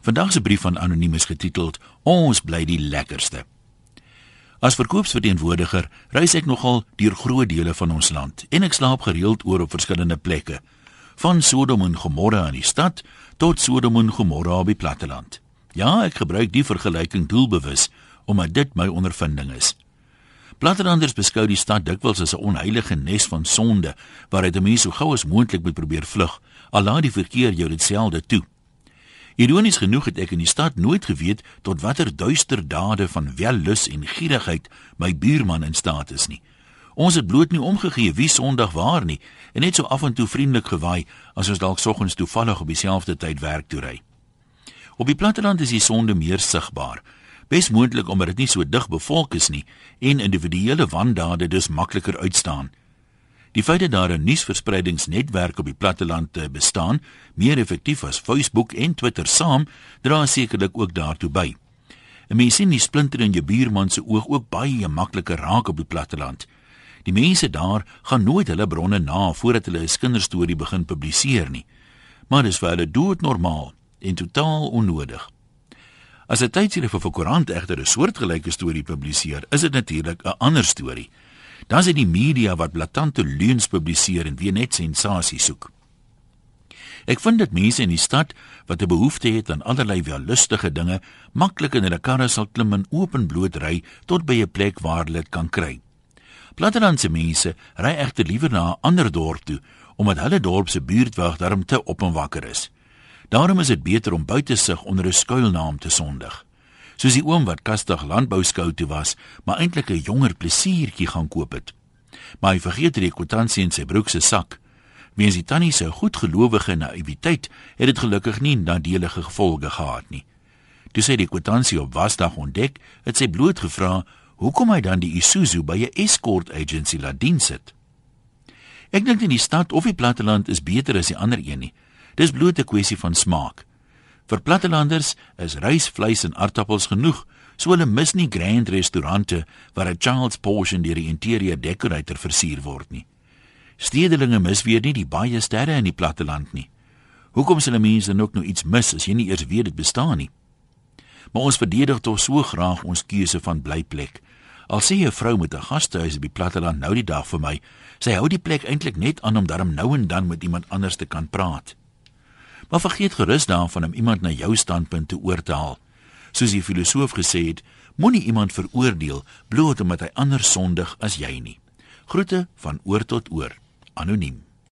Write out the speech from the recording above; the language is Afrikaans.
Vandag se brief van anoniem is getiteld Ons bly die lekkerste. As verkoopsverteenwoordiger reis ek nogal deur groot dele van ons land en ek slaap gereeld oor op verskillende plekke, van Sodom en Gomorra in die stad tot Sodom en Gomorra op die platteland. Ja, ek gebruik die vergelyking doelbewus omdat dit my ondervinding is. Plattelanders beskou die stad dikwels as 'n onheilige nes van sonde waaruit 'n mens so gou as moontlik moet probeer vlug, al laat die verkeer jou dit selde toe. Ironies genoeg het ek in die stad nooit geweet tot watter duister dade van wellus en gierigheid my buurman in staat is nie. Ons het bloot nie omgegee wie Sondag waar nie en net so af en toe vriendelik gewaai as ons dalk soggens toevallig op dieselfde tyd werk toe ry. Op die platteland is die sonde meer sigbaar. Besmoontlik omdat dit nie so dig bevolk is nie en individuele wandade dus makliker uitstaan. Die feit dat daar 'n nuusverspreidingsnetwerk op die platteland te bestaan, meer effektief as Facebook en Twitter saam, dra sekerlik ook daartoe by. 'n Mens sien die splinter in jou buurman se oog ook baie makliker raak op die platteland. Die mense daar gaan nooit hulle bronne na voordat hulle 'n kinderstorie begin publiseer nie. Maar dis vir hulle doodnormaal en totaal onnodig. As 'n tydskrif of 'n koerant egter 'n soortgelyke storie publiseer, is dit natuurlik 'n ander storie. Dan is dit die media wat blaatante leuns publiseer en weer net sensasie soek. Ek vind dit mense in die stad wat 'n behoefte het aan allerlei wellustige dinge, maklik in hulle karre sal klim en openbloot ry tot by 'n plek waar hulle dit kan kry. Plattelandse mense ry egter liewer na 'n ander dorp toe omdat hulle dorp se buurtwag daarom te op en wakker is. Daarom is dit beter om buite sig onder 'n skuilnaam te sondig. Soos die oom wat kastig landbou skou toe was, maar eintlik 'n jonger plesiertjie gaan koop het. Maar hy vergeet die kwitansie in sy broek se sak. Weens die tannie se goedgelowige naïwiteit het dit gelukkig nie nadelige gevolge gehad nie. Toe sy die kwitansie op wasdag ontdek, het sy bloot gevra hoekom hy dan die Isuzu by 'n escort agency laat dien sit. Ek dink in die stad of die platteland is beter as die ander een nie. Dis bloot 'n kwessie van smaak. Vir plattelanders is rysvleis en aardappels genoeg, so hulle mis nie grand restaurante waar 'n child's portion deur die interieur decorator versier word nie. Stedelinge mis weer nie die baie sterre in die platteland nie. Hoekom sal mense dan ook nou iets mis as jy nie eers weet dit bestaan nie? Maar ons verdedig tog so graag ons keuse van blyplek. Al sê 'n vrou met 'n gastehuis op die platteland nou die dag vir my, sy hou die plek eintlik net aan om darm nou en dan met iemand anders te kan praat. Maar vergeet gerus daarvan om iemand na jou standpunt te oortaal. Soos die filosoof gesê het, moenie iemand veroordeel bloot omdat hy anders sondig as jy nie. Groete van oor tot oor. Anoniem.